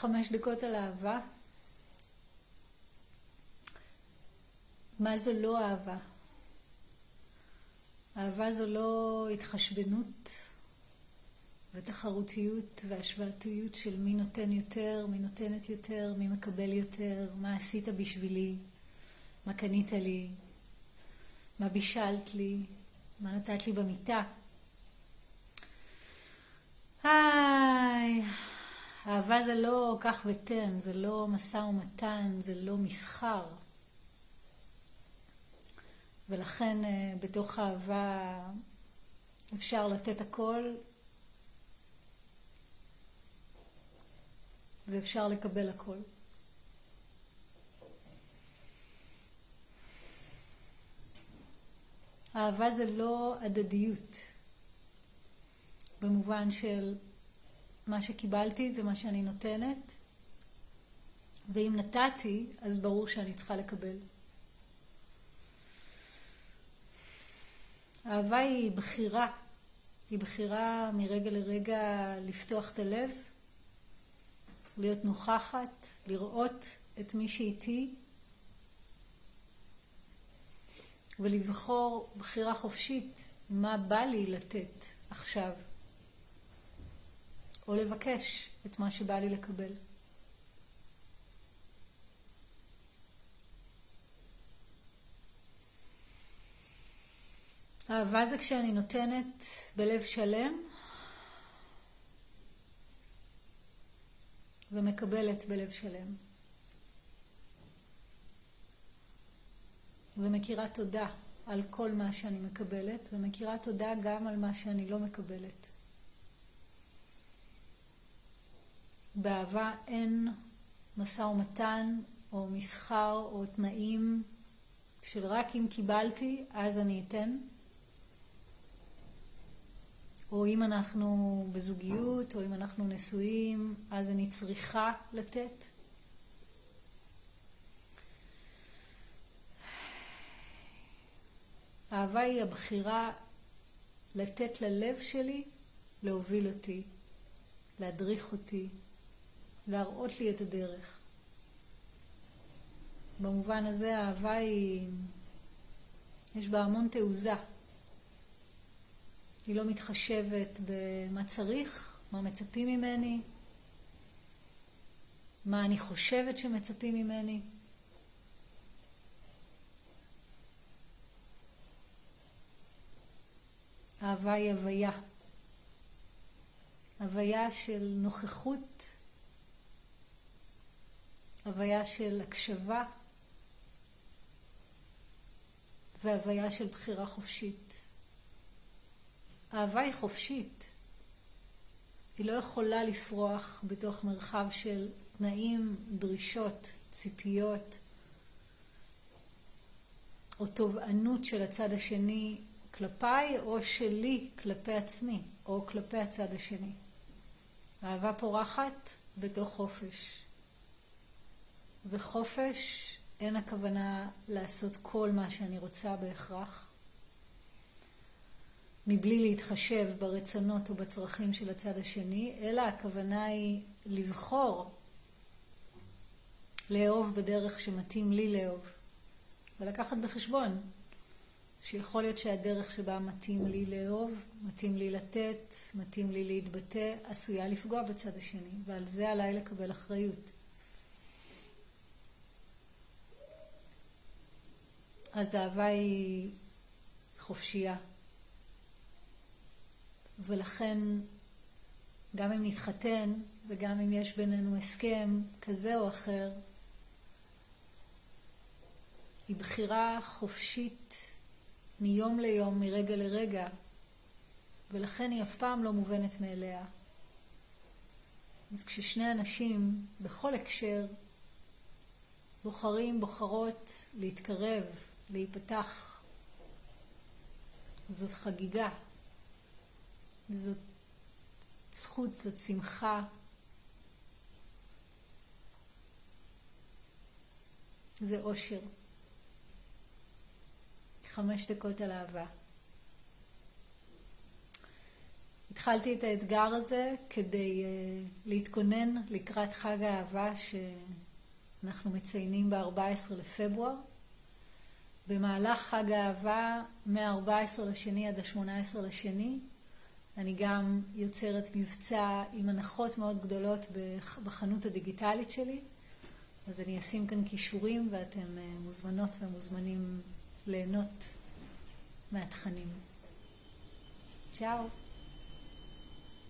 חמש דקות על אהבה. מה זו לא אהבה? אהבה זו לא התחשבנות ותחרותיות והשוואתיות של מי נותן יותר, מי נותנת יותר, מי מקבל יותר, מה עשית בשבילי, מה קנית לי, מה בישלת לי, מה נתת לי במיטה. היי, אהבה זה לא כך ותן, זה לא משא ומתן, זה לא מסחר. ולכן אה, בתוך אהבה אפשר לתת הכל ואפשר לקבל הכל. אהבה זה לא הדדיות, במובן של מה שקיבלתי זה מה שאני נותנת, ואם נתתי, אז ברור שאני צריכה לקבל. אהבה היא בחירה, היא בחירה מרגע לרגע לפתוח את הלב, להיות נוכחת, לראות את מי שאיתי, ולבחור בחירה חופשית מה בא לי לתת עכשיו, או לבקש את מה שבא לי לקבל. אהבה זה כשאני נותנת בלב שלם ומקבלת בלב שלם. ומכירה תודה על כל מה שאני מקבלת, ומכירה תודה גם על מה שאני לא מקבלת. באהבה אין משא ומתן או מסחר או תנאים של רק אם קיבלתי אז אני אתן. או אם אנחנו בזוגיות, או אם אנחנו נשואים, אז אני צריכה לתת. אהבה היא הבחירה לתת ללב שלי להוביל אותי, להדריך אותי, להראות לי את הדרך. במובן הזה האהבה היא, יש בה המון תעוזה. היא לא מתחשבת במה צריך, מה מצפים ממני, מה אני חושבת שמצפים ממני. אהבה היא הוויה. הוויה של נוכחות, הוויה של הקשבה והוויה של בחירה חופשית. אהבה היא חופשית. היא לא יכולה לפרוח בתוך מרחב של תנאים, דרישות, ציפיות, או תובענות של הצד השני כלפיי, או שלי כלפי עצמי, או כלפי הצד השני. אהבה פורחת בתוך חופש. וחופש אין הכוונה לעשות כל מה שאני רוצה בהכרח. מבלי להתחשב ברצונות או בצרכים של הצד השני, אלא הכוונה היא לבחור לאהוב בדרך שמתאים לי לאהוב, ולקחת בחשבון שיכול להיות שהדרך שבה מתאים לי לאהוב, מתאים לי לתת, מתאים לי להתבטא, עשויה לפגוע בצד השני, ועל זה עליי לקבל אחריות. אז אהבה היא חופשייה. ולכן גם אם נתחתן וגם אם יש בינינו הסכם כזה או אחר, היא בחירה חופשית מיום ליום, מרגע לרגע, ולכן היא אף פעם לא מובנת מאליה. אז כששני אנשים, בכל הקשר, בוחרים, בוחרות להתקרב, להיפתח, זאת חגיגה. זאת זכות, זאת שמחה. זה אושר. חמש דקות על אהבה. התחלתי את האתגר הזה כדי uh, להתכונן לקראת חג האהבה שאנחנו מציינים ב-14 לפברואר. במהלך חג האהבה, מ-14 לשני עד ה-18 לשני, אני גם יוצרת מבצע עם הנחות מאוד גדולות בחנות הדיגיטלית שלי, אז אני אשים כאן כישורים ואתם אה, מוזמנות ומוזמנים ליהנות מהתכנים. צ'או.